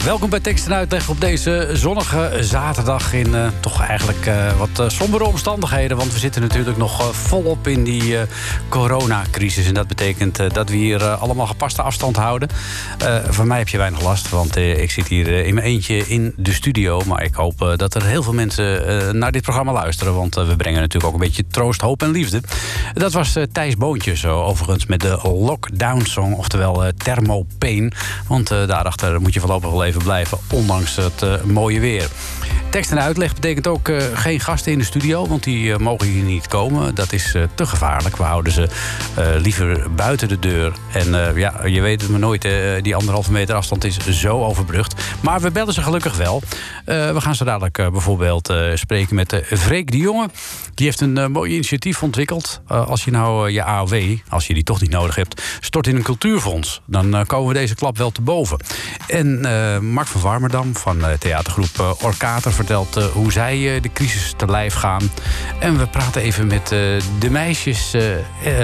Ja, welkom bij Tekst en Uitleg op deze zonnige zaterdag... in eh, toch eigenlijk eh, wat eh, sombere omstandigheden. Want we zitten natuurlijk nog volop in die coronacrisis. En dat betekent dat we hier allemaal gepaste afstand houden. Voor mij heb je weinig last, want ik zit hier in mijn eentje in de studio. Maar ik hoop dat er heel veel mensen naar dit programma luisteren. Want we brengen natuurlijk ook een beetje troost, hoop en liefde. Dat was Thijs Boontjes, eh, overigens, met de Lockdown Song. Oftewel Thermopain. Want daarachter moet je voorlopig wel even blijven, ondanks het eh, mooie weer. Tekst en uitleg betekent ook eh, geen gasten in de studio, want die eh, mogen hier niet komen. Dat is te gevaarlijk. We houden ze liever buiten de deur. En ja, je weet het maar nooit, die anderhalve meter afstand is zo overbrugd. Maar we bellen ze gelukkig wel. We gaan zo dadelijk bijvoorbeeld spreken met Freek de Jonge. Die heeft een mooi initiatief ontwikkeld. Als je nou je AOW, als je die toch niet nodig hebt, stort in een cultuurfonds. Dan komen we deze klap wel te boven. En Mark van Warmerdam van eh, theatergroep eh, Orkater vertelt eh, hoe zij eh, de crisis te lijf gaan. En we praten even met eh, de meisjes eh,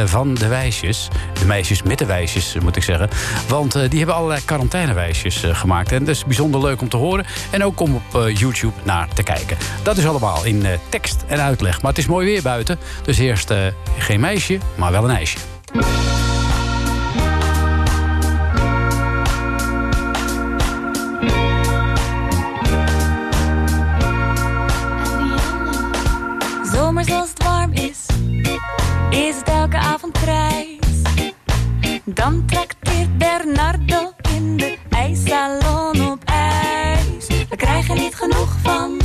eh, van de wijsjes. De meisjes met de wijsjes, eh, moet ik zeggen. Want eh, die hebben allerlei quarantainewijsjes eh, gemaakt. En dat is bijzonder leuk om te horen. En ook om op eh, YouTube naar te kijken. Dat is allemaal in eh, tekst en uitleg. Maar het is mooi weer buiten. Dus eerst eh, geen meisje, maar wel een ijsje. Dan trakteert Bernardo in de ijssalon op ijs. We krijgen niet genoeg van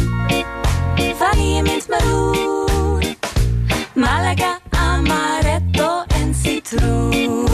vanille, mint, maroon. Malaga, amaretto en citroen.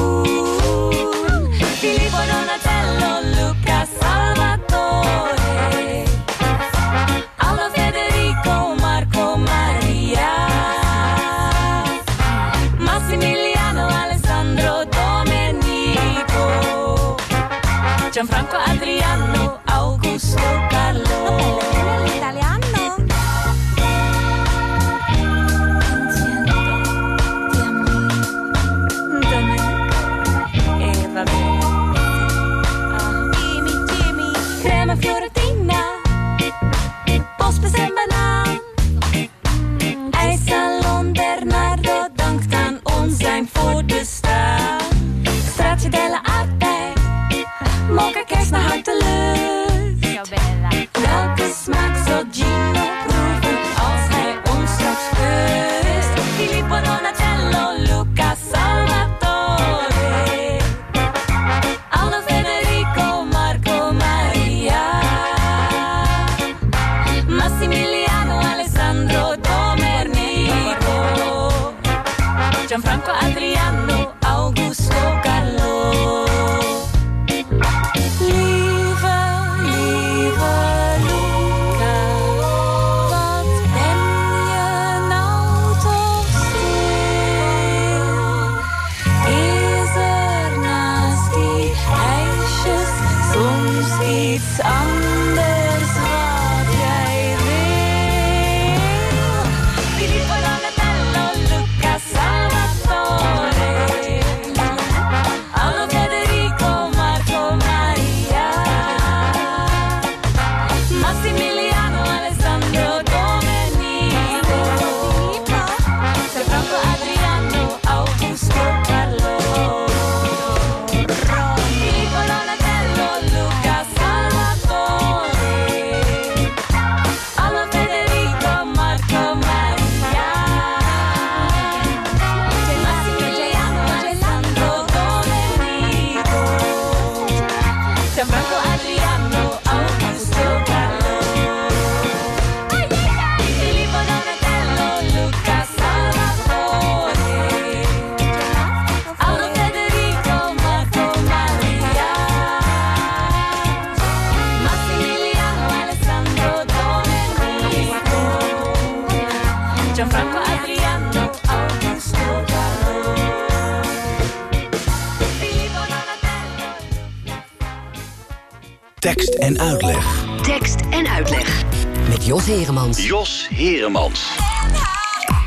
En uitleg. Tekst en uitleg. Met Jos Heremans. Jos Heremans.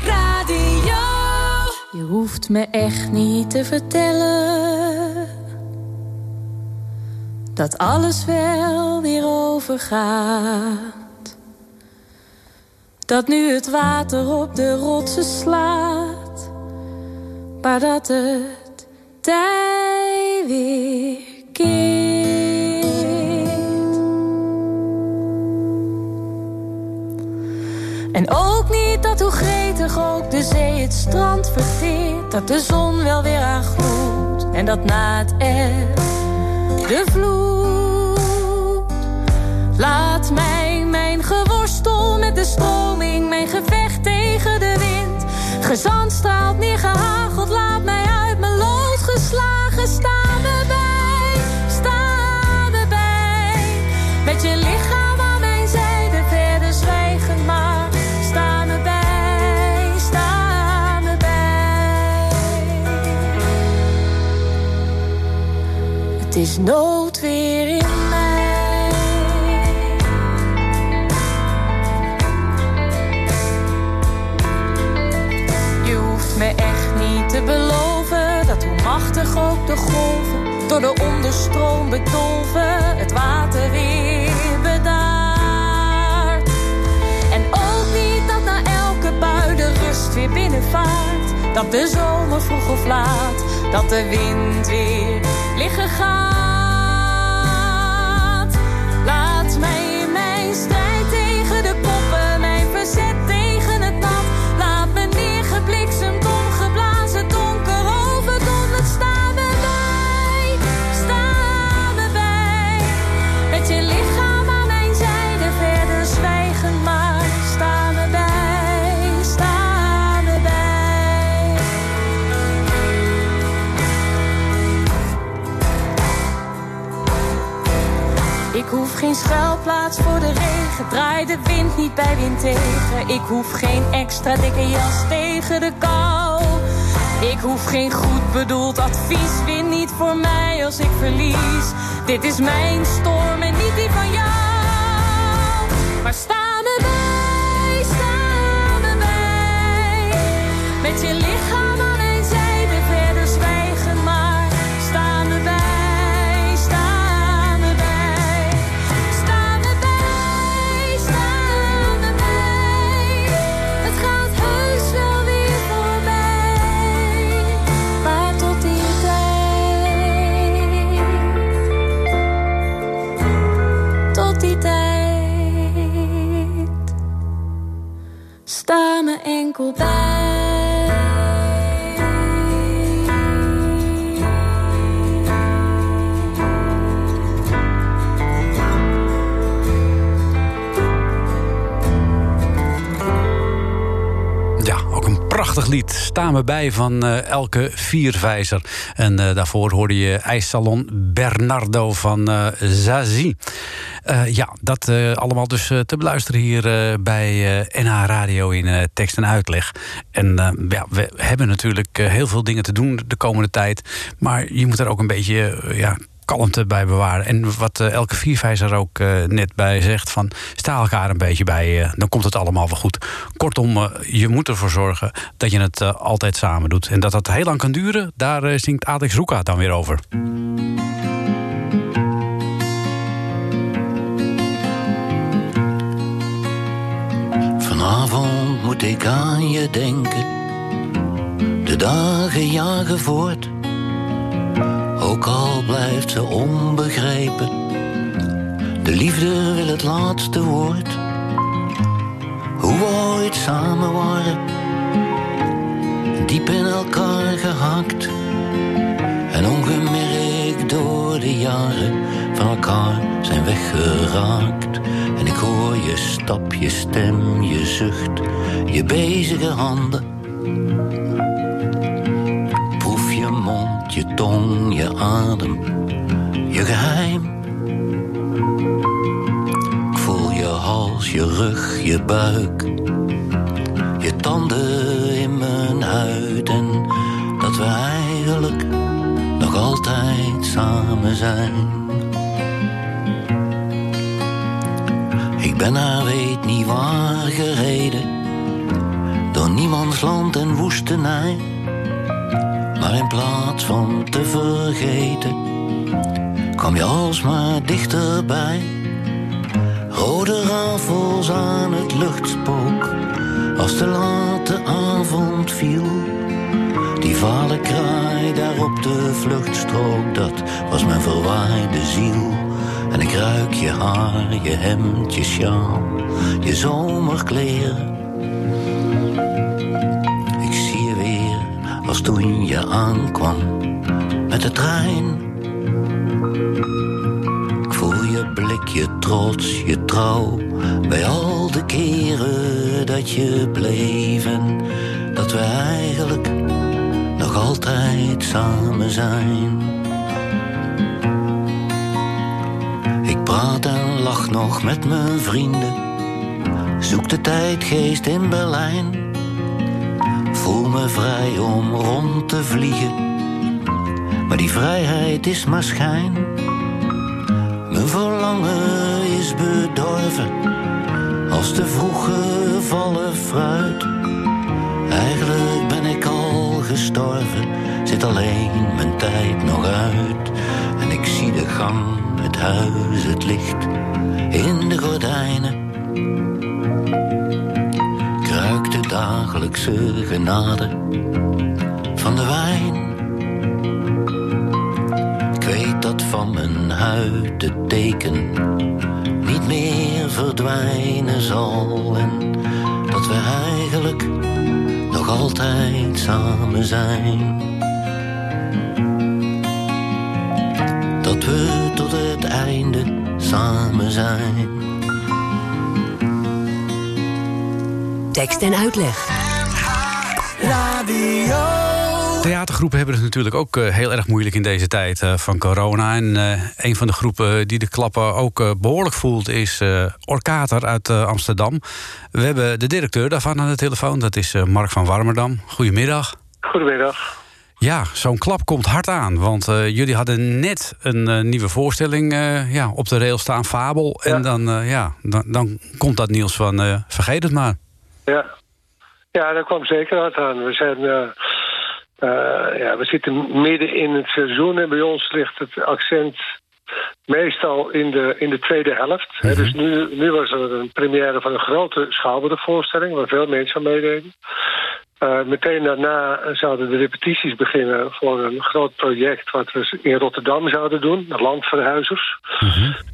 Radio. Je hoeft me echt niet te vertellen dat alles wel weer overgaat. Dat nu het water op de rotsen slaat, maar dat het tij weer keert. En ook niet dat hoe gretig ook de zee het strand verteert. Dat de zon wel weer aan. En dat na het eb de vloed. Laat mij mijn geworstel met de stroming. Mijn gevecht tegen de wind. Gezand straalt neergehageld. Laat mij uit mijn lood geslagen. Sta Het is noodweer in mij. Je hoeft me echt niet te beloven dat hoe machtig ook de golven door de onderstroom bedolven het water weer bedaart. En ook niet dat na elke bui de rust weer binnenvaart. Dat de zomer vroeg of laat, dat de wind weer liggen gaat. Laat mij mijn strijd hoef geen schuilplaats voor de regen, draai de wind niet bij wind tegen. Ik hoef geen extra dikke jas tegen de kou. Ik hoef geen goed bedoeld advies, win niet voor mij als ik verlies. Dit is mijn storm en niet die van jou. Maar sta me bij, sta me bij. Met je lichaam prachtig lied. Sta me bij van eh, Elke Vierwijzer. En eh, daarvoor hoorde je ijssalon Bernardo van eh Zazie. Eh, ja, dat eh, allemaal dus eh, te beluisteren hier bij NH Radio in tekst en uitleg. En ja, we hebben natuurlijk heel veel dingen te doen de komende tijd. Maar je moet er ook een beetje ja, kalmte bij bewaren. En wat elke vierwijzer ook net bij zegt: van sta elkaar een beetje bij, dan komt het allemaal wel goed. Kortom, je moet ervoor zorgen dat je het altijd samen doet. En dat dat heel lang kan duren, daar zingt Alex Roeka dan weer over. Ik aan je denken. De dagen jagen voort. Ook al blijft ze onbegrepen. De liefde wil het laatste woord. Hoe we ooit samen waren. Diep in elkaar gehakt. En ongemerkt door de jaren van elkaar zijn weggeraakt. En ik hoor je stap, je stem, je zucht, je bezige handen. Proef je mond, je tong, je adem, je geheim. Ik voel je hals, je rug, je buik, je tanden in mijn huid en dat we eigenlijk nog altijd samen zijn. Ben naar weet niet waar gereden, door niemands land en woestenij. Maar in plaats van te vergeten, kwam je alsmaar dichterbij. Rode rafels aan het luchtspook, als de late avond viel. Die vale kraai daar op de vluchtstrook, dat was mijn verwaaide ziel. En ik ruik je haar, je hemd, je sjaal, je zomerkleren. Ik zie je weer als toen je aankwam met de trein. Ik voel je blik, je trots, je trouw. Bij al de keren dat je bleef en dat we eigenlijk nog altijd samen zijn. Nog met mijn vrienden. Zoek de tijdgeest in Berlijn. Voel me vrij om rond te vliegen. Maar die vrijheid is maar schijn. Mijn verlangen is bedorven als de vroege vallen fruit. Eigenlijk ben ik al gestorven, zit alleen mijn tijd nog uit. En ik zie de gang, het huis, het licht in de gordijnen. Ik ruik de dagelijkse genade van de wijn. Ik weet dat van mijn huid het teken niet meer verdwijnen zal. En dat we eigenlijk nog altijd samen zijn. Dat we tot het einde samen zijn. Tekst en uitleg. Theatergroepen hebben het natuurlijk ook eh, heel erg moeilijk in deze tijd eh, van corona. En eh, een van de groepen die de klappen ook eh, behoorlijk voelt is eh, Orkater uit eh, Amsterdam. We hebben de directeur daarvan aan de telefoon, dat is eh, Mark van Warmerdam. Goedemiddag. Goedemiddag. Ja, zo'n klap komt hard aan. Want eh, jullie hadden net een eh, nieuwe voorstelling eh, ja, op de rail staan, Fabel. En dan, ja, dan, dan komt dat nieuws van vergeet het maar. Ja. ja, dat kwam zeker hard aan. We, zijn, ja, we zitten midden in het seizoen en bij ons ligt het accent meestal in de, in de tweede helft. Dus nu, nu was er een première van een grote schouwburgvoorstelling... waar veel mensen aan meededen. Eh, meteen daarna zouden de repetities beginnen voor een groot project... wat we in Rotterdam zouden doen, Landverhuizers.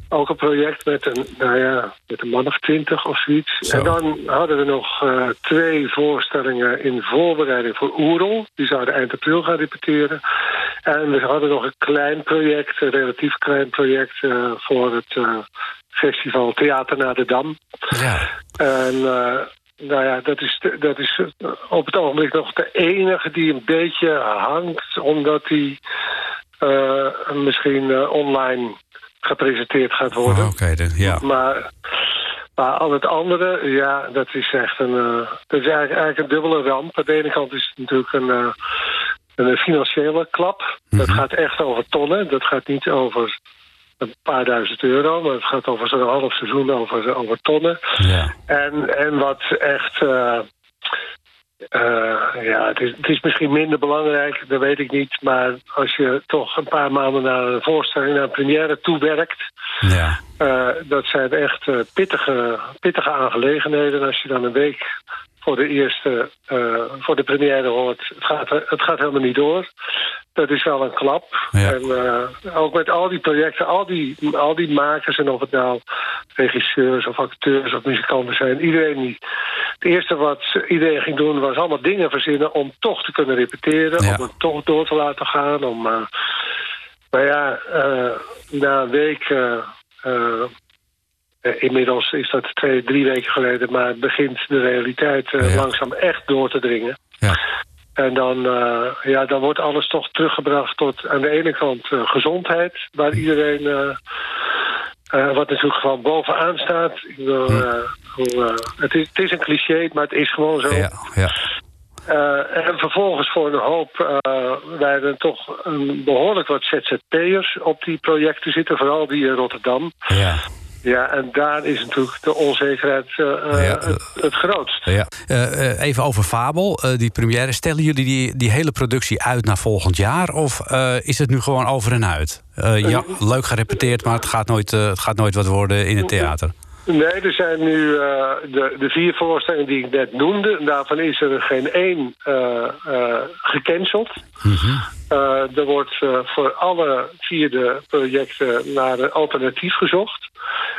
Ook een project met een, nou ja, met een man of twintig of zoiets. Zo. En dan hadden we nog eh, twee voorstellingen in voorbereiding voor Oerol. Die zouden eind april gaan repeteren. En we hadden nog een klein project, een relatief klein project... eh, voor het festival Theater naar de Dam. Ja, En nou ja, dat is, dat is eh, op het ogenblik nog de enige die een beetje hangt... omdat die eh, misschien eh, online gepresenteerd gaat worden. Oh, ja. Maar, maar al het andere, ja, dat is echt een, eh, dat is eigenlijk, eigenlijk een dubbele ramp. Aan de ene kant is het natuurlijk een, een financiële klap. Dat gaat echt over tonnen. Dat gaat niet over een paar duizend euro, maar het gaat over zo'n half seizoen over, over tonnen. ja. En, en wat echt. eh, eh, ja, het is, het is misschien minder belangrijk, dat weet ik niet. Maar als je toch een paar maanden naar een voorstelling, naar een première toewerkt. ja. eh, dat zijn echt pittige, pittige aangelegenheden. Als je dan een week voor de eerste, eh, voor de première hoort, het gaat, het gaat helemaal niet door. Dat is wel een klap. Ja. En eh, ook met al die projecten, al die, al die makers, en of het nou regisseurs of acteurs of muzikanten zijn, iedereen die. Het eerste wat iedereen ging doen was allemaal dingen verzinnen om toch te kunnen repeteren, Ja. om het toch door te laten gaan. Om, eh, maar ja, na een week. Inmiddels is dat twee, drie weken geleden, maar begint de realiteit eh, Ja. langzaam echt door te dringen. Ja. En dan, eh, ja, dan wordt alles toch teruggebracht tot aan de ene kant eh, gezondheid, waar iedereen eh, Eh, wat natuurlijk gewoon bovenaan staat. Ik eh, eh, het, is, het is een cliché, maar het is gewoon zo. Ja, ja. Eh, en vervolgens voor een hoop, hebben toch een behoorlijk wat ZZP'ers op die projecten zitten, vooral die in Rotterdam. ja. Ja, en daar is natuurlijk de onzekerheid eh, Ja, het, het grootst. Ja. Eh, eh, even over Fabel, eh, die première. Stellen jullie die, die hele productie uit naar volgend jaar? Of eh, is het nu gewoon over en uit? Eh, ja, leuk gerepeteerd, maar het gaat, nooit, eh, het gaat nooit wat worden in het theater. Nee, er zijn nu eh, de, de vier voorstellingen die ik net noemde. En daarvan is er geen één eh, gecanceld. Eh, er wordt voor alle vier de projecten naar een alternatief gezocht.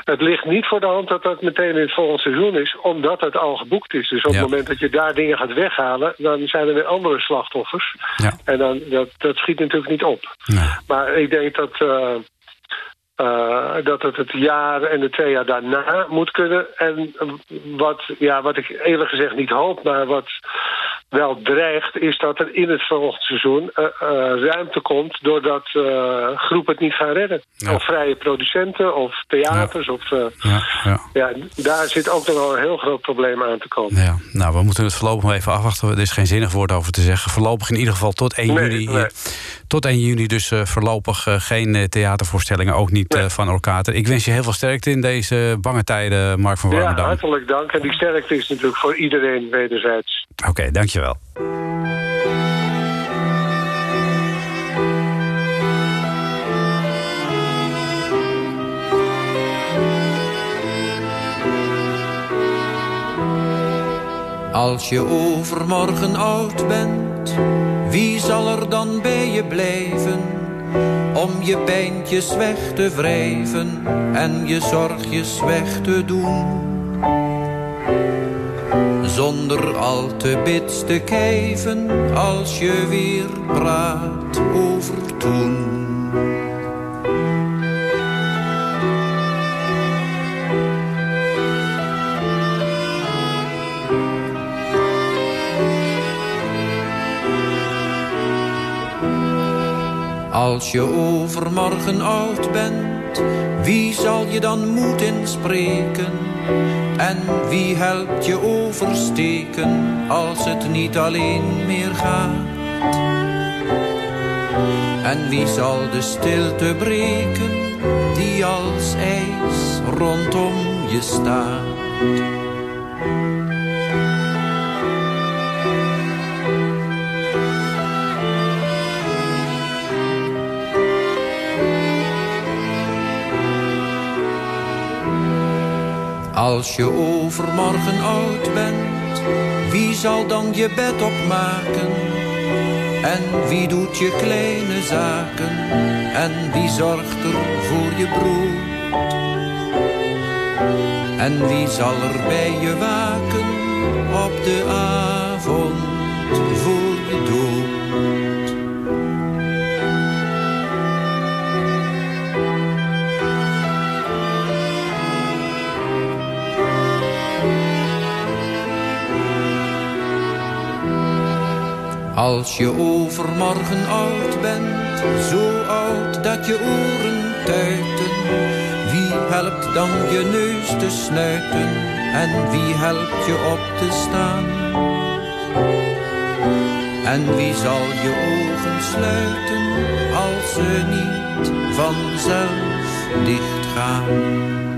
Het ligt niet voor de hand dat dat meteen in het volgende seizoen is, omdat het al geboekt is. Dus op Ja. het moment dat je daar dingen gaat weghalen, dan zijn er weer andere slachtoffers. Ja. En dan, dat, dat schiet natuurlijk niet op. Nee. Maar ik denk dat, eh, dat het het jaar en de twee jaar daarna moet kunnen. En wat, ja, wat ik eerlijk gezegd niet hoop, maar wat wel dreigt... is dat er in het volgende seizoen eh, eh, ruimte komt... doordat groepen het niet gaan redden. Ja. Of vrije producenten, of theaters. Of, Ja, ja. ja, daar zit ook nog wel een heel groot probleem aan te komen. Ja, nou, we moeten het voorlopig nog even afwachten. Er is geen zinnig woord over te zeggen. Voorlopig in ieder geval tot 1 Nee, juni. nee. Tot 1 juni dus eh, voorlopig eh, geen eh, theatervoorstellingen. Ook niet Nee. van Orkater. Ik wens je heel veel sterkte in deze bange tijden, Mark van Ja, Warmerdam. hartelijk dank. En die sterkte is natuurlijk voor iedereen wederzijds. Oké, dankjewel. Als je overmorgen oud bent, wie zal er dan bij je blijven? Om je pijntjes weg te wrijven en je zorgjes weg te doen. Zonder al te bits te kijven als je weer praat over toen. Als je overmorgen oud bent, wie zal je dan moed inspreken? En wie helpt je oversteken als het niet alleen meer gaat? En wie zal de stilte breken die als ijs rondom je staat? Als je overmorgen oud bent, wie zal dan je bed opmaken? En wie doet je kleine zaken? En wie zorgt er voor je brood? En wie zal er bij je waken op de avond Als je overmorgen oud bent, zo oud dat je oren tuiten. Wie helpt dan je neus te snuiten en wie helpt je op te staan? En wie zal je ogen sluiten als ze niet vanzelf dichtgaan?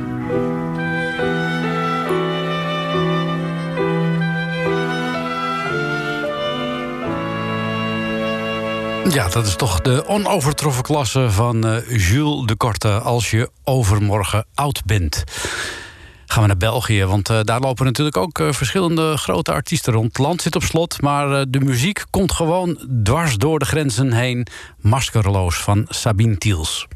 Ja, dat is toch de onovertroffen klasse van eh, Jules de Korte... als je overmorgen oud bent. Gaan we naar België, want eh, daar lopen natuurlijk ook eh, verschillende grote artiesten rond. Het land zit op slot, maar de muziek komt gewoon dwars door de grenzen heen. Maskerloos van Sabine Tiels.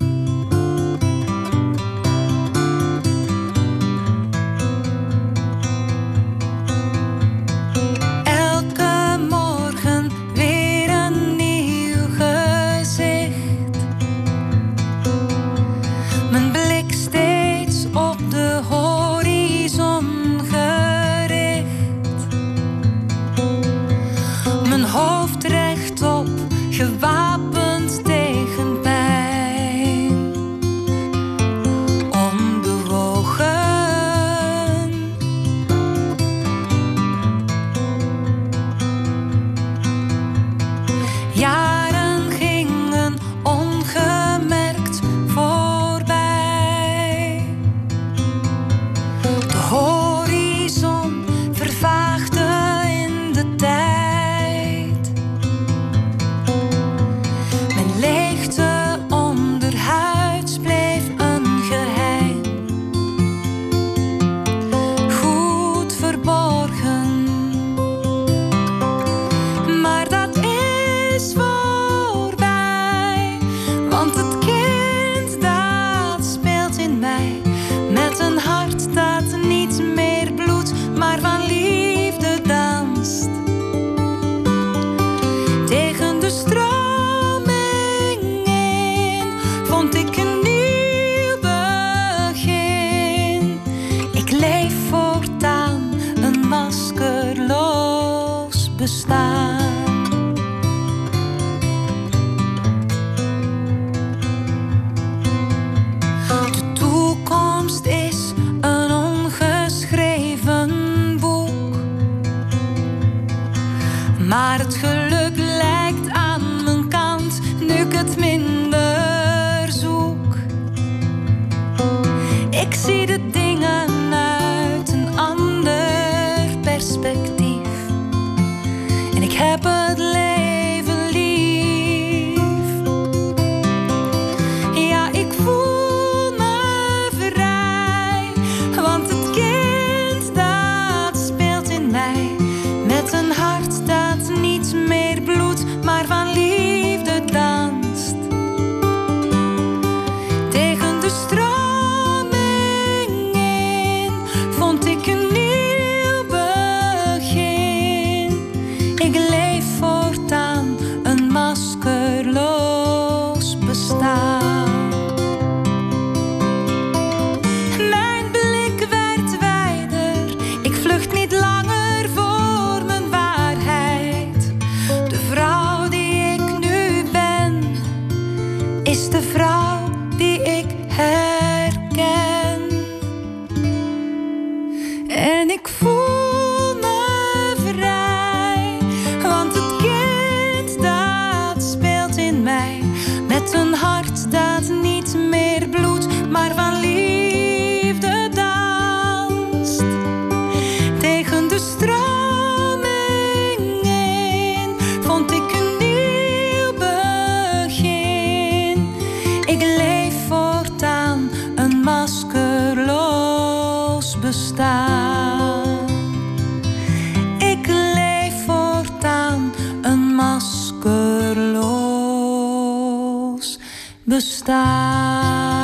Bestaan.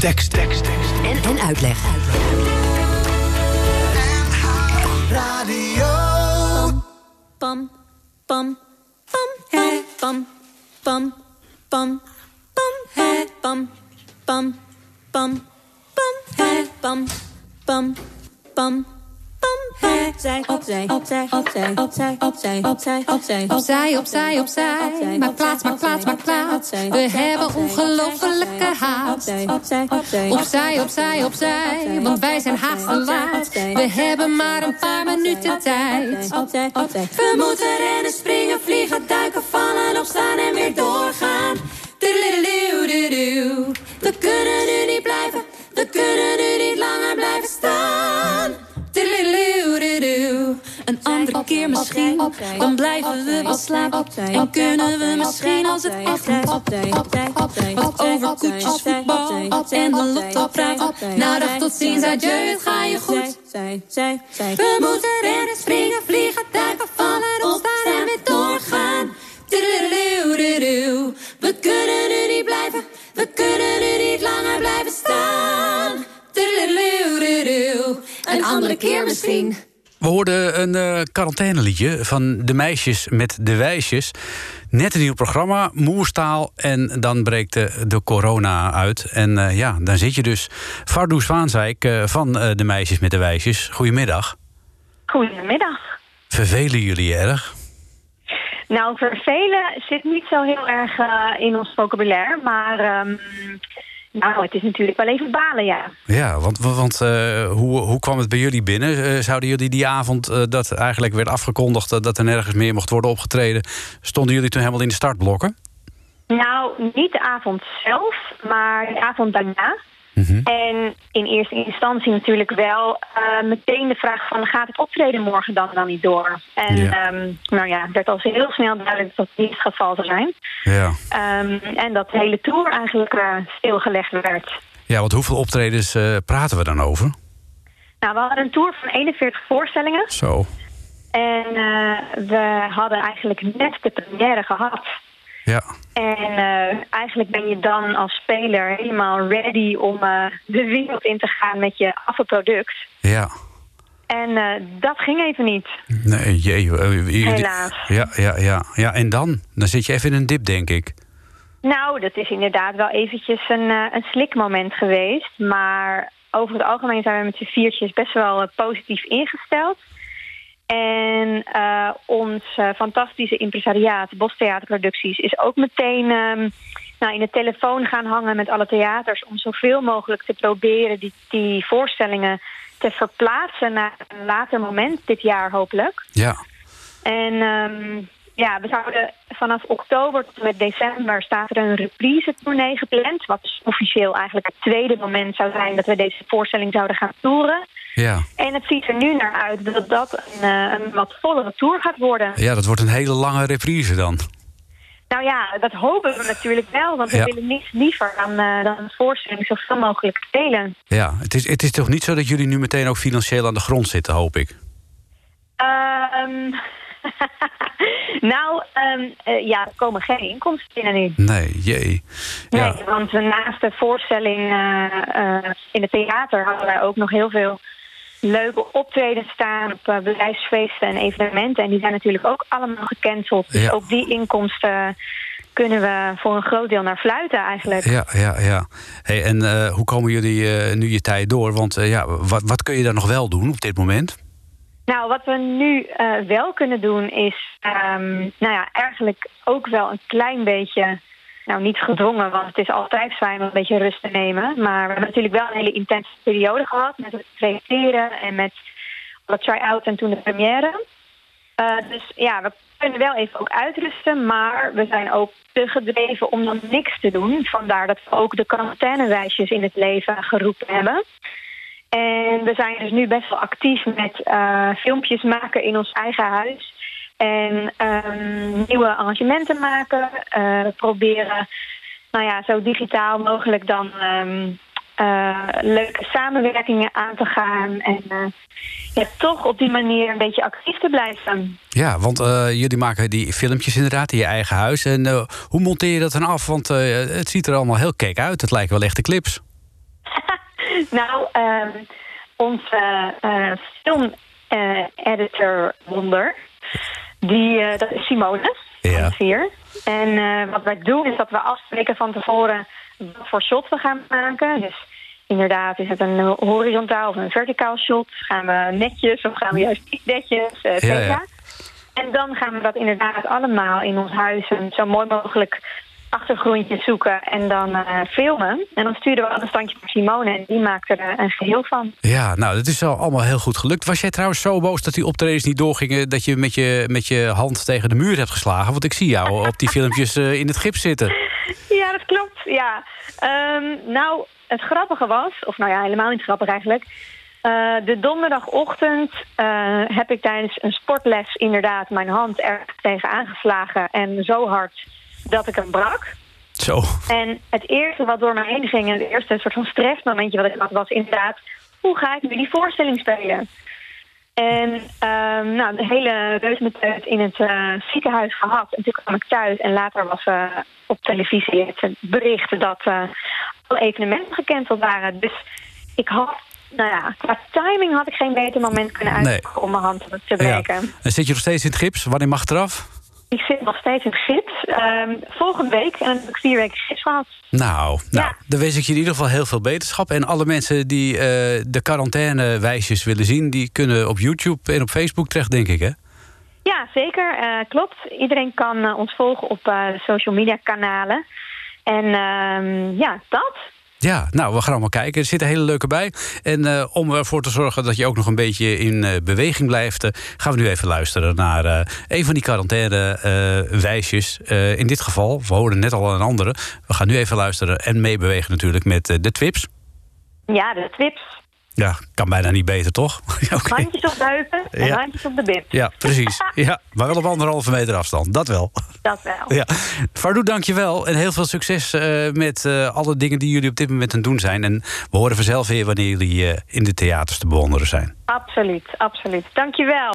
Tekst, tekst, tekst. En, en uitleg. Radio. Opzij, opzij, opzij, opzij, Opzij, opzij. Maak plaats, maak plaats, maak plaats. We hebben ongelofelijke haast. opzij, opzij, Opzij. Want wij zijn haast te laat. We hebben maar een paar minuten tijd. We moeten rennen, springen, vliegen, duiken, vallen, opstaan en weer doorgaan. We kunnen nu niet blijven, we kunnen nu niet langer blijven staan. Een andere keer misschien, dan blijven we wel slapen. En kunnen we misschien als het echt. Wat over koetjes, voetbal en de lotto praten. Nou dag tot ziens, adieu, het ga je goed. We moeten rennen, springen, vliegen, duiken, vallen, opstaan en weer doorgaan. We kunnen nu niet blijven, we kunnen nu niet langer blijven staan. Een andere keer misschien. We hoorden een eh quarantaineliedje van de meisjes met de wijsjes. Net een nieuw programma, Moerstaal. En dan breekt de, de corona uit. En eh, ja, dan zit je dus. Fardoes Vaanzijk eh, van de meisjes met de wijsjes. Goedemiddag. Goedemiddag. Vervelen jullie erg? Nou, vervelen zit niet zo heel erg in ons vocabulaire, maar ehm, nou, het is natuurlijk wel even balen, ja. Ja, want, want eh, hoe, hoe kwam het bij jullie binnen? Eh, zouden jullie die avond eh, dat eigenlijk werd afgekondigd... dat er nergens meer mocht worden opgetreden... stonden jullie toen helemaal in de startblokken? Nou, niet de avond zelf, maar de avond daarna. En in eerste instantie natuurlijk wel eh, meteen de vraag van... gaat het optreden morgen dan, dan niet door? En Ja. ehm, nou ja, het werd al heel snel duidelijk dat dat niet het geval zou zijn. Ja. Ehm, en dat de hele tour eigenlijk eh, stilgelegd werd. Ja, want hoeveel optredens eh, praten we dan over? Nou, we hadden een tour van 41 voorstellingen. Zo. En we hadden eigenlijk net de première gehad. Ja. En eh, eigenlijk ben je dan als speler helemaal ready om eh, de wereld in te gaan met je afvalproduct. Ja. En eh, dat ging even niet. Nee, jee. Helaas. Ja, ja, ja. Ja, en dan? Dan zit je even in een dip, denk ik. Nou, dat is inderdaad wel eventjes een, een slikmoment geweest. Maar over het algemeen zijn we met z'n viertjes best wel positief ingesteld. Ons eh, fantastische impresariaat, Bos Theaterproducties, is ook meteen ehm, nou, in de telefoon gaan hangen met alle theaters om zoveel mogelijk te proberen die, die voorstellingen te verplaatsen naar een later moment dit jaar hopelijk. Ja. En ehm, ja, we zouden vanaf oktober tot en met december staat er een reprise tournee gepland. Wat dus officieel eigenlijk het tweede moment zou zijn dat we deze voorstelling zouden gaan toeren. Ja. En het ziet er nu naar uit dat dat een, eh, een wat vollere tour gaat worden. ja, dat wordt een hele lange reprise dan. Nou ja, dat hopen we natuurlijk wel, want we Ja. willen niets liever dan, eh, dan een voorstelling zoveel mogelijk delen. Ja, het is, het is toch niet zo dat jullie nu meteen ook financieel aan de grond zitten, hoop ik? Ehm, nou, ehm, eh, ja, er komen geen inkomsten binnen nu. Nee, jee. Ja. Nee, want naast de voorstelling in het theater hadden wij ook nog heel veel leuke optredens staan op eh, bedrijfsfeesten en evenementen. En die zijn natuurlijk ook allemaal gecanceld. Dus ook die inkomsten kunnen we voor een groot deel naar fluiten eigenlijk. Ja, ja, ja. Hey, en eh, hoe komen jullie eh, nu je tijd door? Want ja, wat, wat kun je daar nog wel doen op dit moment? Nou, wat we nu wel kunnen doen is, ehm, nou ja, eigenlijk ook wel een klein beetje, nou niet gedwongen, want het is altijd fijn om een beetje rust te nemen. Maar we hebben natuurlijk wel een hele intense periode gehad met het repeteren en met alle try-outs en toen de première. Eh, dus ja, we kunnen wel even ook uitrusten, maar we zijn ook te gedreven om dan niks te doen. Vandaar dat we ook de quarantainewijsjes in het leven geroepen hebben. En we zijn dus nu best wel actief met eh, filmpjes maken in ons eigen huis. En ehm, nieuwe arrangementen maken. Eh, proberen nou ja, zo digitaal mogelijk dan ehm, eh, leuke samenwerkingen aan te gaan. En eh, ja, toch op die manier een beetje actief te blijven. Ja, want jullie maken die filmpjes inderdaad in je eigen huis. En hoe monteer je dat dan af? Want het ziet er allemaal heel kek uit. Het lijken wel echte clips. Nou, ehm, onze film-editor Wonder, die, eh, dat is Simone Ja. van hier. En eh, wat wij doen is dat we afspreken van tevoren wat voor shot we gaan maken. Dus inderdaad, is het een horizontaal of een verticaal shot? Gaan we netjes of gaan we juist niet netjes? et Ja, cetera. ja. En dan gaan we dat inderdaad allemaal in ons huis zo mooi mogelijk achtergrondje zoeken en dan eh, filmen. En dan sturen we al een standje naar Simone en die maakt er eh, een geheel van. Ja, nou, dat is al allemaal heel goed gelukt. Was jij trouwens zo boos dat die optredens niet doorgingen... dat je met je, met je hand tegen de muur hebt geslagen? Want ik zie jou op die filmpjes eh, in het gips zitten. Ja, dat klopt. Ja. Ehm, nou, het grappige was, of nou ja, helemaal niet grappig eigenlijk. De donderdagochtend heb ik tijdens een sportles inderdaad mijn hand er tegen aangeslagen. En zo hard dat ik hem brak. Zo. En het eerste wat door me heen ging, en het eerste soort van stressmomentje wat ik had, was inderdaad, hoe ga ik nu die voorstelling spelen? En ehm, nou, de hele reusmeteut in het eh, ziekenhuis gehad. En toen kwam ik thuis en later was eh, op televisie het bericht dat eh, alle evenementen gecanceld waren. Dus ik had, nou ja, qua timing had ik geen beter moment kunnen uitzoeken om mijn hand te Ja. breken. En zit je nog steeds in het gips? Wanneer mag het eraf? Ik zit nog steeds in gips. Ehm, volgende week en dan heb ik vier weken gips gehad. Nou, nou dan wens ik je in ieder geval heel veel beterschap. En alle mensen die eh, de quarantainewijsjes willen zien... die kunnen op YouTube en op Facebook terecht, denk ik, hè? Ja, zeker. eh, klopt. Iedereen kan eh, ons volgen op social media kanalen. En ehm, ja, dat. Ja, nou, we gaan allemaal kijken. Er zitten hele leuke bij. En eh, om ervoor te zorgen dat je ook nog een beetje in eh, beweging blijft... eh, gaan we nu even luisteren naar een van die quarantaine-wijsjes. in dit geval, we hoorden net al een andere. We gaan nu even luisteren en meebewegen natuurlijk met de Twips. Ja, de twips. Ja, kan bijna niet beter, toch? Handjes op de heupen en Ja. handjes op de bib. Ja, precies. Ja, maar wel op anderhalve meter afstand, dat wel. Dat wel. Ja. Fardoe, dankjewel. En heel veel succes eh, met eh, alle dingen die jullie op dit moment aan het doen zijn. En we horen vanzelf weer wanneer jullie eh, in de theaters te bewonderen zijn. Absoluut, absoluut. Dankjewel.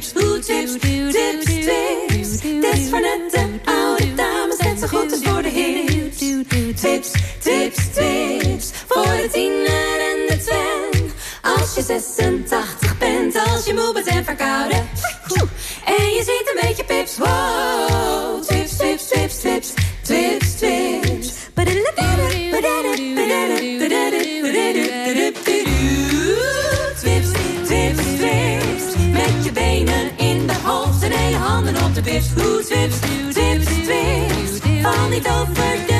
De. Doe twips, twips, twips. Dit is voor net de oude dames, net zo goed als voor de hips. Twips, twips, twips. tiener en de twen. Als je 86 bent, als je moe bent en verkouden. En je ziet een beetje pips. Wow, twips, twips, twips, twips, twips, pips. Hoe twips, twips, twips. Val niet over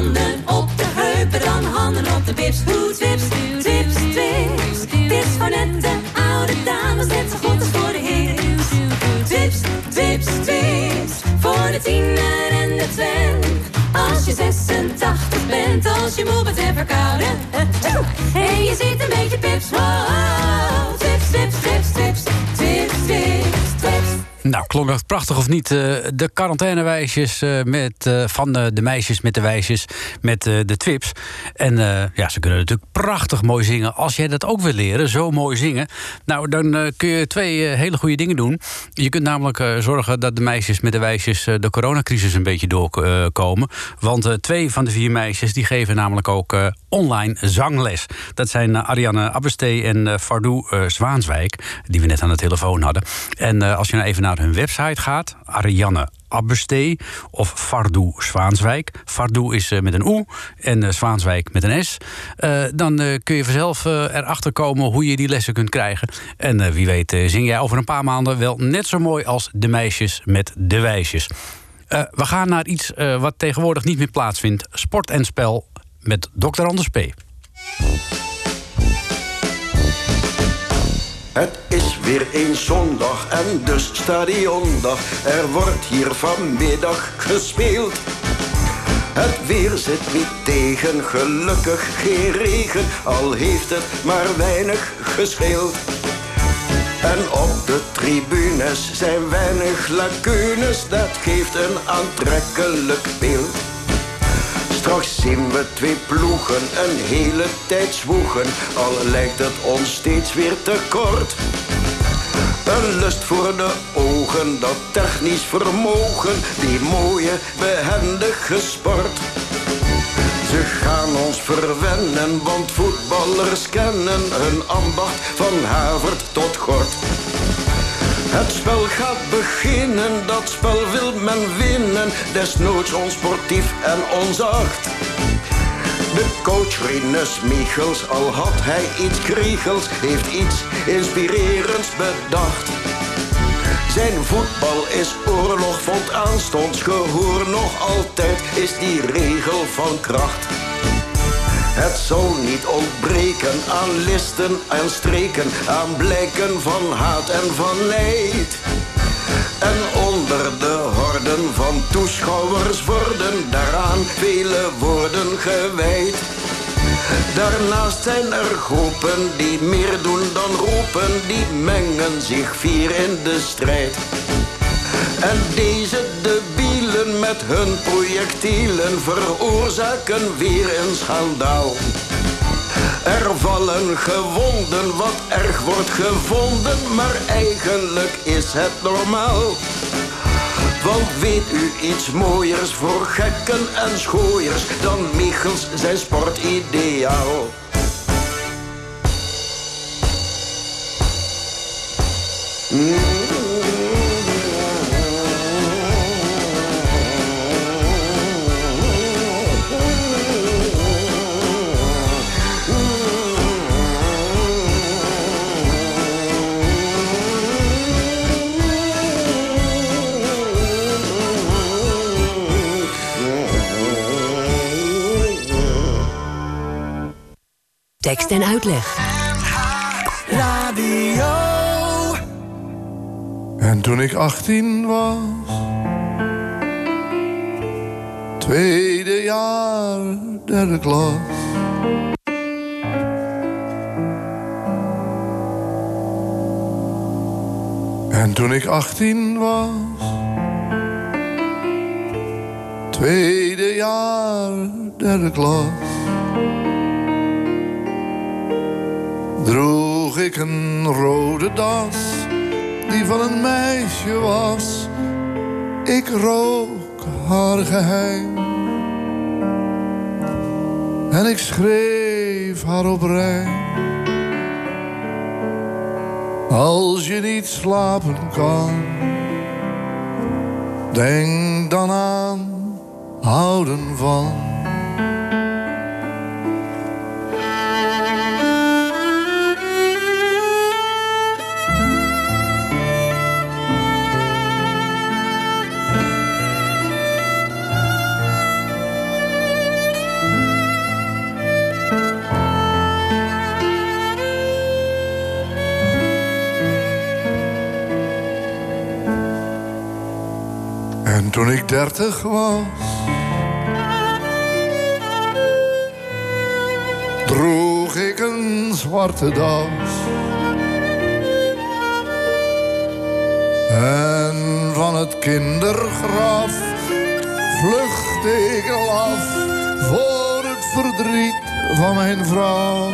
handen op de heupen, dan handen op de pips. Hoe twips, twips, twips. Het is voor net de oude dames, net zo goed als voor de heren. Twips, twips, twips. Voor de tiener en de twen. Als je 86 bent, als je moe bent en verkouden. En je ziet een beetje pips. Klonk dat prachtig of niet? eh, de quarantainewijsjes eh, met, eh, van de meisjes met de wijsjes met de twips. En ja, ze kunnen natuurlijk prachtig mooi zingen. Als jij dat ook wil leren, zo mooi zingen... nou, dan kun je twee hele goede dingen doen. Je kunt namelijk zorgen dat de meisjes met de wijsjes... de coronacrisis een beetje doorkomen. Want twee van de vier meisjes die geven namelijk ook online zangles. Dat zijn Ariane Abbestee en Fardou Zwaanswijk... die we net aan de telefoon hadden. En als je nou even naar hun website gaat... Ariane Abbestee of Fardou Zwaanswijk. Fardou is eh, met een O en eh, Zwaanswijk met een S. Eh, dan kun je vanzelf erachter komen hoe je die lessen kunt krijgen. En wie weet zing jij over een paar maanden wel net zo mooi als de meisjes met de wijsjes. We gaan naar iets wat tegenwoordig niet meer plaatsvindt. Sport en spel met Dr. Anders P. Het is weer een zondag en dus stadiondag. Er wordt hier vanmiddag gespeeld. Het weer zit niet tegen, gelukkig geen regen, al heeft het maar weinig gescheeld. En op de tribunes zijn weinig lacunes, dat geeft een aantrekkelijk beeld. Straks zien we twee ploegen een hele tijd zwoegen, al lijkt het ons steeds weer te kort. Een lust voor de ogen, dat technisch vermogen, die mooie, behendige sport. Ze gaan ons verwennen, want voetballers kennen hun ambacht van havert tot gort. Het spel gaat beginnen, dat spel wil men winnen, desnoods onsportief en onzacht. De coach Rinus Michels, al had hij iets kriegels, heeft iets inspirerends bedacht. Zijn voetbal is oorlog, vond aanstonds gehoor. Nog altijd is die regel van kracht. Het zal niet ontbreken aan listen en streken, aan blijken van haat en van leed. En onder de horden van toeschouwers worden daaraan vele woorden gewijd. Daarnaast zijn er groepen die meer doen dan roepen, die mengen zich fier in de strijd. En deze met hun projectielen veroorzaken weer een schandaal. Er vallen gewonden, wat erg wordt gevonden, maar eigenlijk is het normaal. Want weet u iets mooiers voor gekken en schooiers dan Michels zijn sportideaal? Tekst en uitleg. Radio. En toen ik 18 was, tweede jaar, derde klas. En toen ik 18 was, tweede jaar derde klas, droeg ik een rode das die van een meisje was. Ik rook haar geheim en ik schreef haar op rijm. Als je niet slapen kan, denk dan aan houden van. Toen ik dertig was, droeg ik een zwarte das. En van het kindergraf vluchtte ik af voor het verdriet van mijn vrouw.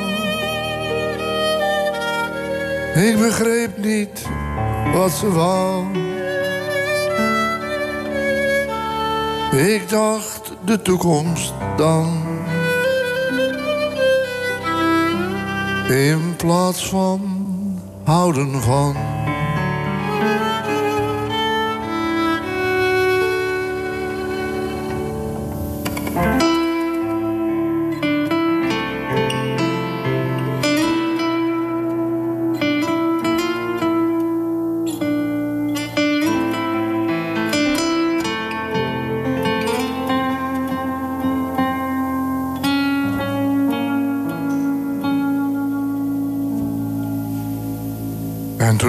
Ik begreep niet wat ze wou. Ik dacht de toekomst dan. In plaats van houden van.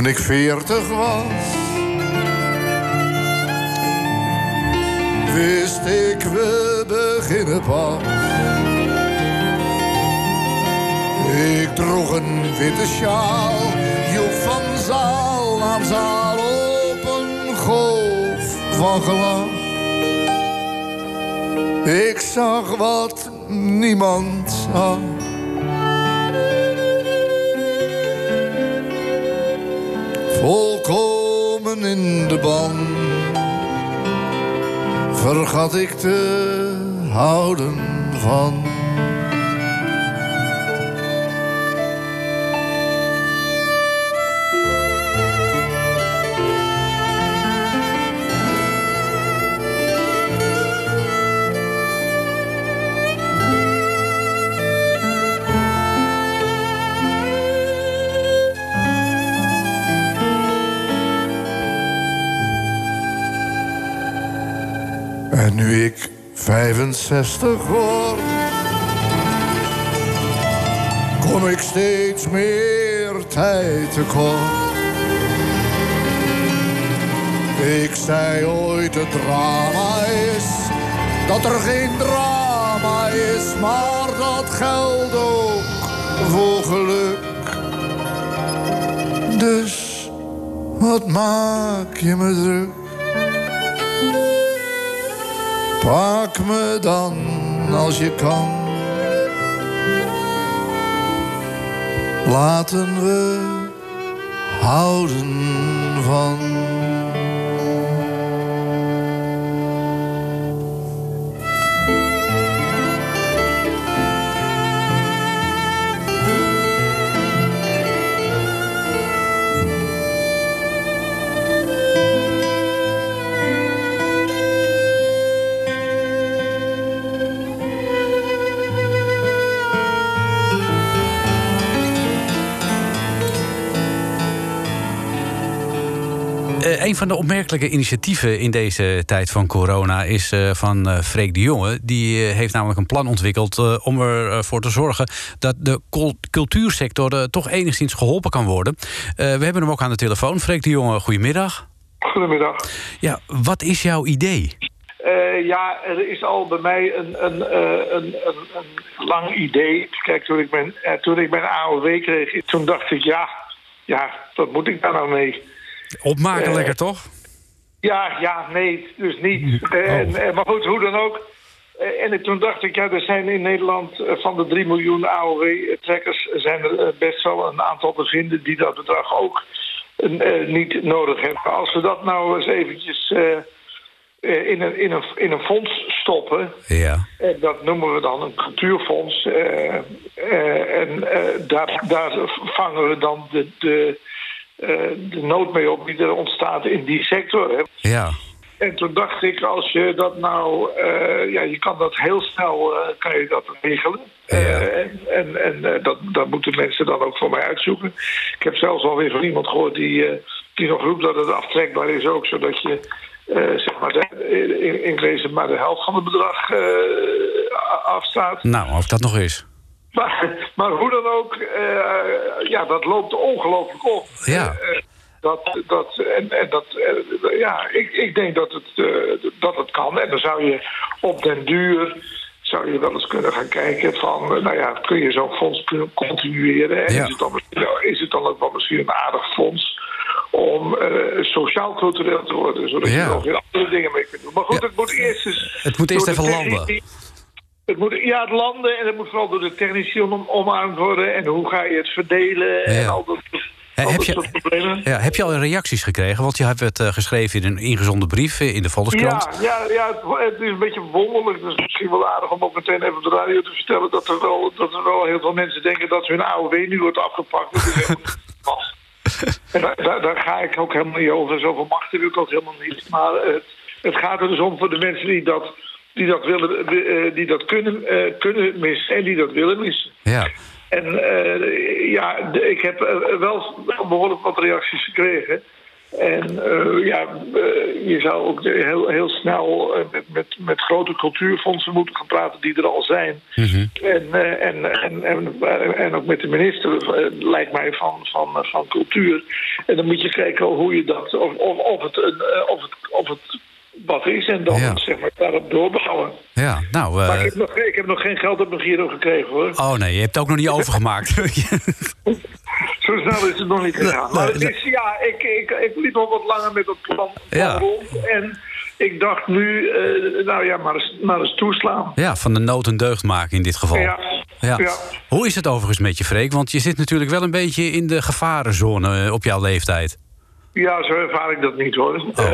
Ik veertig was, wist ik we beginnen pas. Ik droeg een witte sjaal, joep van zaal naar zaal op een golf van gelach. Ik zag wat niemand zag. In de ban. Vergat ik te houden van. 65 word, kom ik steeds meer tijd tekort. Ik zei ooit het drama is, dat er geen drama is, maar dat geldt ook voor geluk. Dus wat maak je me druk? Pak me dan als je kan. Laten we houden van. Een van de opmerkelijke initiatieven in deze tijd van corona is eh, van eh, Freek de Jonge. Die eh, heeft namelijk een plan ontwikkeld om ervoor te zorgen dat de cul- cultuursector toch enigszins geholpen kan worden. We hebben hem ook aan de telefoon. Freek de Jonge, goedemiddag. Goedemiddag. Ja, wat is jouw idee? Ja, er is al bij mij een, een, een, een, lang idee. Kijk, toen ik, mijn, toen ik mijn AOW kreeg, toen dacht ik, ja, ja, wat moet ik daar nou mee? Opmaken Eh, lekker, toch? Ja, ja, nee, dus niet. Eh, en, eh, maar goed, hoe dan ook. Eh, en toen dacht ik, ja, er zijn in Nederland eh, van de 3 miljoen AOW-trekkers... zijn er eh, best wel een aantal te vinden die dat bedrag ook eh, niet nodig hebben. Als we dat nou eens eventjes eh, eh, in, een, in, een, in een fonds stoppen... Ja. En dat noemen we dan een cultuurfonds. eh, eh, en eh, daar, daar vangen we dan de, de, eh, de nood mee op die er ontstaat in die sector. Hè. Ja. En toen dacht ik, als je dat nou... eh, ja, je kan dat heel snel eh, kan je dat regelen. Eh, en en, en eh, dat, dat moeten mensen dan ook voor mij uitzoeken. Ik heb zelfs alweer van iemand gehoord die, eh, die nog roept dat het aftrekbaar is ook... zodat je eh, zeg maar de, in, in wezen maar de helft van het bedrag eh, afstaat. Nou, of dat nog is. Maar, maar hoe dan ook, eh, ja, dat loopt ongelooflijk op. Ja. Eh, dat, dat, en, en dat, eh, ja, ik, ik denk dat het, eh, dat het kan. En dan zou je op den duur zou je wel eens kunnen gaan kijken van, eh, nou ja, kun je zo'n fonds continueren? En Ja. is, het dan, is het dan ook wel misschien een aardig fonds om eh, sociaal-cultureel te worden, zodat Ja. je nog weer andere dingen mee kunt doen. Maar goed, het moet eerst eens... Het moet eerst even landen. Het moet, ja, het landen en het moet vooral door de technici om, omarmd worden. En hoe ga je het verdelen en Ja. al dat, al heb, je, soort problemen. ja, heb je al reacties gekregen? Want je hebt het eh, geschreven in een ingezonde brief in de Volkskrant. Ja, ja, ja het, het is een beetje wonderlijk. Het is misschien wel aardig om ook meteen even op de radio te vertellen... dat er wel, dat er wel heel veel mensen denken dat hun AOW nu wordt afgepakt. Dat is. En daar ga ik ook helemaal niet over. Zoveel macht heb ik ook helemaal niet. Maar het, het gaat er dus om voor de mensen die dat, die dat, willen, eh, die dat kunnen, eh, kunnen missen... en die dat willen missen. Ja. En eh, ja, ik heb eh, wel, wel behoorlijk wat reacties gekregen. En eh, ja, eh, je zou ook heel, heel snel eh, met, met, met grote cultuurfondsen moeten gaan praten die er al zijn. En, eh, en, en, en, en ook met de minister, eh, lijkt mij, van, van, eh, van cultuur. En dan moet je kijken hoe je dat, of, of, of, het, eh, of, het, of het wat is en dan Ja. zeg maar daarop doorbouwen. Ja, nou... eh, Maar ik heb, nog, ik heb nog geen geld op mijn giro gekregen hoor. oh nee, je hebt het ook nog niet overgemaakt. Zo snel is het nog niet gegaan. Maar het is, ja, ik, ik, ik liep al wat langer met dat plan, plan Ja. rond. En ik dacht nu, eh, nou ja, maar eens, maar eens toeslaan. ja, van de nood een deugd maken in dit geval. Ja. Ja. Ja. Hoe is het overigens met je, Freek? Want je zit natuurlijk wel een beetje in de gevarenzone eh, op jouw leeftijd. Ja, zo ervaar ik dat niet hoor. Oh.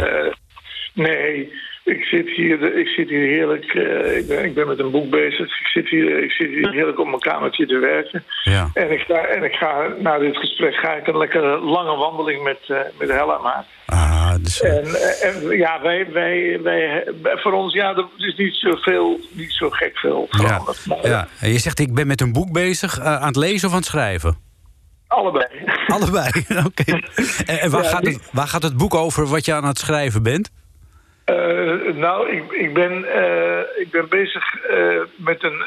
Nee, ik zit hier, ik zit hier heerlijk. eh, ik, ben, ik ben met een boek bezig. Ik zit hier, ik zit hier heerlijk op mijn kamertje te werken. Ja. En ik ga, en ik ga na dit gesprek ga ik een lekkere lange wandeling met, eh met Hella maken. Ah, dus, En, eh, en ja, wij, wij, wij, voor ons, ja, er is niet zo veel, niet zo gek veel ja. veranderd. Ja. En je zegt, ik ben met een boek bezig, aan het lezen of aan het schrijven? Allebei. Allebei, oké. En, en waar, Ja, gaat het, waar gaat het boek over wat je aan het schrijven bent? Eh, nou, ik, ik, ben, eh, ik ben bezig eh, met een,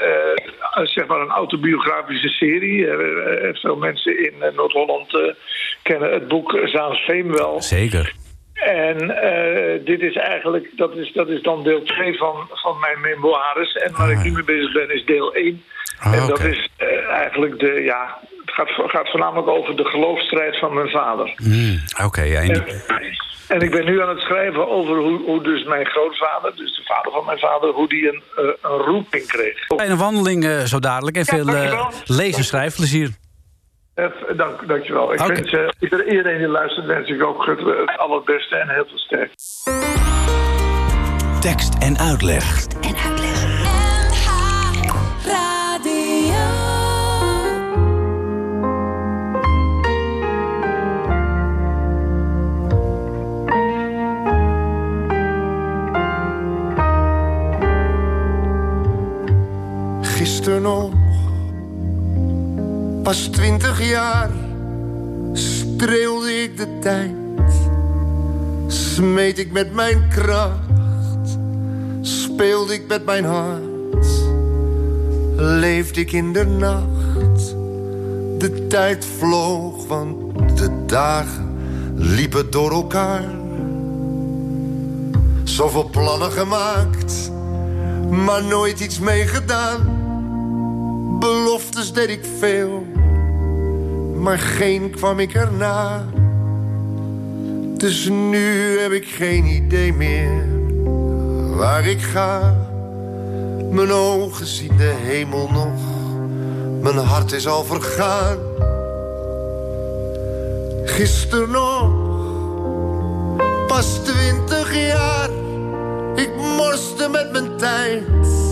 zeg maar een autobiografische serie. Veel mensen in Noord-Holland kennen het boek Zaans Veem wel. Zeker. En dit is eigenlijk, dat is, dat is dan deel 2 van, van mijn memoires. En waar ik nu mee bezig ben is deel 1. Ah, en dat is eigenlijk de, ja, het gaat, gaat voornamelijk over de geloofsstrijd van mijn vader. Hmm, Oké, ja. en En ik ben nu aan het schrijven over hoe, hoe dus mijn grootvader, dus de vader van mijn vader, hoe die een, eh, een roeping kreeg. Fijne wandeling eh, zo dadelijk en Ja, veel eh, dankjewel. lees- en schrijfplezier. Eh, dank, dankjewel. Ik wens eh, ieder- iedereen die luistert, wens ik ook het, het allerbeste en heel veel sterkte. Tekst en uitleg. Gisteren nog, pas twintig jaar, streelde ik de tijd. Smeet ik met mijn kracht, speelde ik met mijn hart. Leefde ik in de nacht, de tijd vloog, want de dagen liepen door elkaar. Zoveel plannen gemaakt, maar nooit iets mee gedaan. Beloftes deed ik veel, maar geen kwam ik erna. Dus nu heb ik geen idee meer waar ik ga. Mijn ogen zien de hemel nog, mijn hart is al vergaan. Gisteren nog, pas twintig jaar, ik morste met mijn tijd.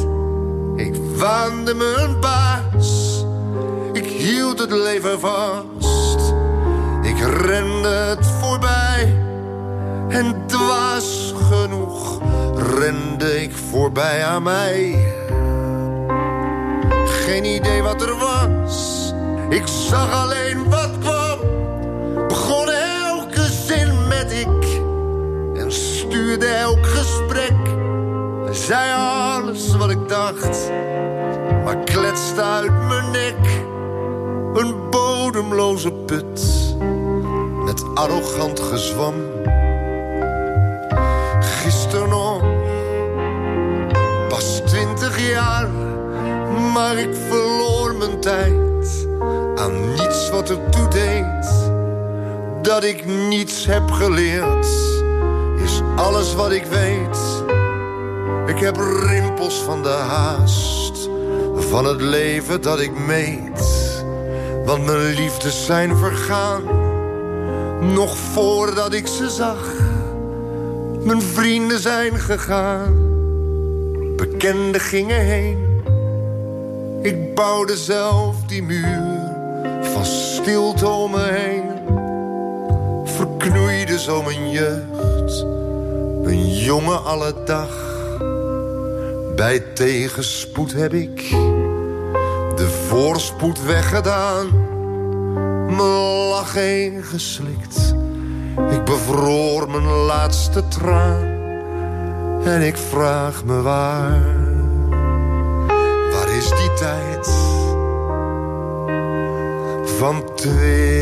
Waande een baas, ik hield het leven vast. Ik rende het voorbij en dwaas genoeg rende ik voorbij aan mij. Geen idee wat er was, ik zag alleen wat kwam. Begon elke zin met ik en stuurde elk gesprek. Zei alles wat ik dacht, maar kletste uit mijn nek. Een bodemloze put met arrogant gezwam. Gisteren nog, pas twintig jaar, maar ik verloor mijn tijd aan niets wat ertoe deed. Dat ik niets heb geleerd, is alles wat ik weet. Ik heb rimpels van de haast, van het leven dat ik meet. Want mijn liefdes zijn vergaan, nog voordat ik ze zag. Mijn vrienden zijn gegaan, bekenden gingen heen. Ik bouwde zelf die muur van stilte om me heen. Verknoeide zo mijn jeugd, een jongen alle dag. Bij tegenspoed heb ik de voorspoed weggedaan. Mijn lach heen geslikt. Ik bevroor mijn laatste traan. En ik vraag me waar. Waar is die tijd? Van twintig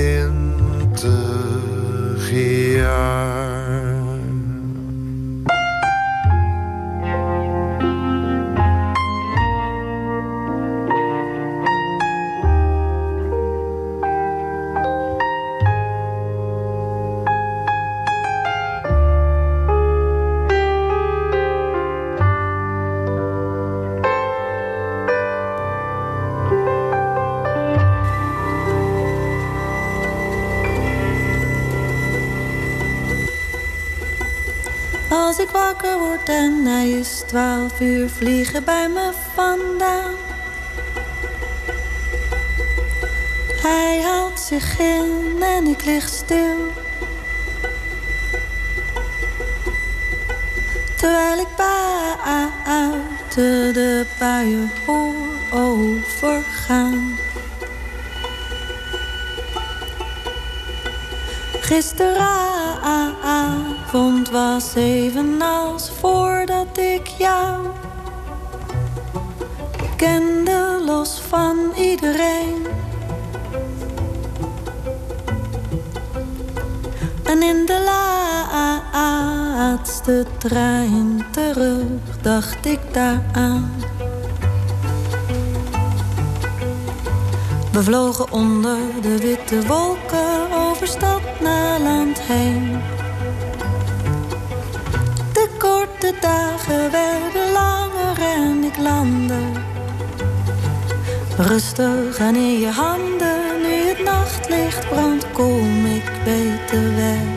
jaar. En hij is twaalf uur vliegen bij me vandaan. Hij haalt zich in en ik lig stil. Terwijl ik buiten de buien hoor overgaan. Gisteravond was evenals voordat ik jou kende, los van iedereen. En in de laatste trein terug dacht ik daaraan. We vlogen onder de witte wolken over stad naar land heen. De korte dagen werden langer en ik landde. Rustig en in je handen, nu het nachtlicht brandt, kom ik beter weg.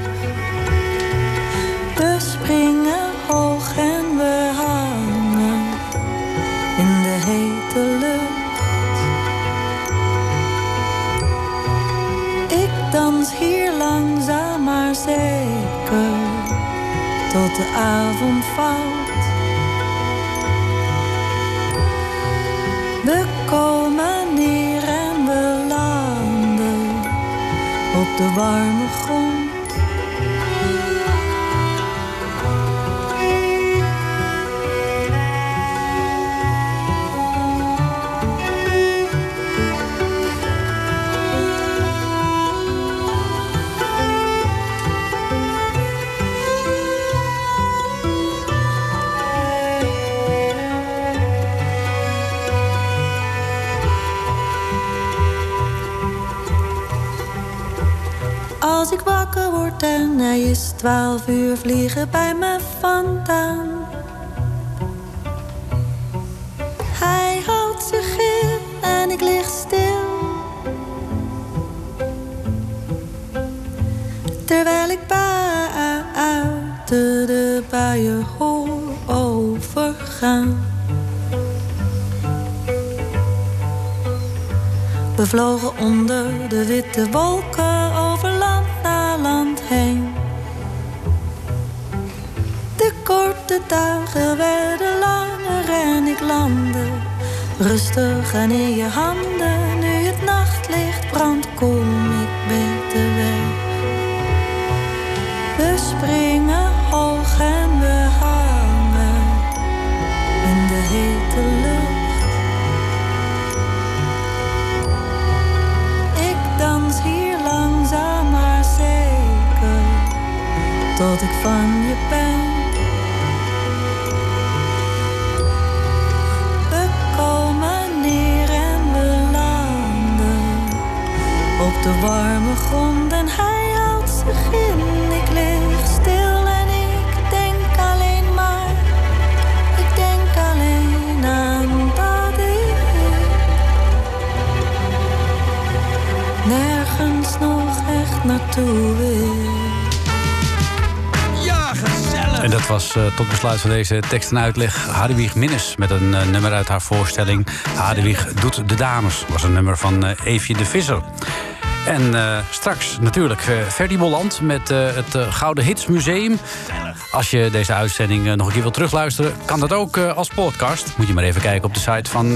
De avond valt. We komen neer en we landen op de warme grond. Als ik wakker word en hij is twaalf uur vliegen bij me vandaan. Hij houdt zich in en ik lig stil. Terwijl ik buiten de buien hoor overgaan. We vlogen onder de witte wolken rustig en in je handen. Nu het nachtlicht brandt, kom ik beter weg. We springen hoog en we hangen in de hete lucht. Ik dans hier langzaam maar zeker tot ik van je ben. De warme grond en hij houdt zich in. Ik lig stil en ik denk alleen maar, ik denk alleen aan dat ik nergens nog echt naartoe wil. Ja, gezellig. En dat was eh, tot besluit van deze tekst en uitleg Hadewig Minnes... met een eh, nummer uit haar voorstelling Hadewig doet de dames. was een nummer van eh Eefje de Visser. En eh, straks natuurlijk eh, Ferdy Bolland met eh, het Gouden Hits Museum. Als je deze uitzending nog een keer wilt terugluisteren... kan dat ook als podcast. Moet je maar even kijken op de site van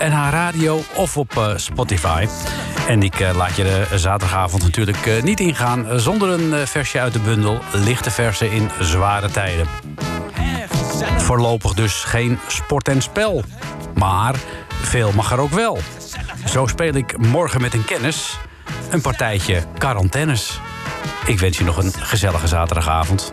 NH Radio of op Spotify. En ik laat je de zaterdagavond natuurlijk niet ingaan... zonder een versje uit de bundel Lichte Versen in Zware Tijden. Voorlopig dus geen sport en spel. Maar veel mag er ook wel. Zo speel ik morgen met een kennis een partijtje quarantaines. Ik wens je nog een gezellige zaterdagavond.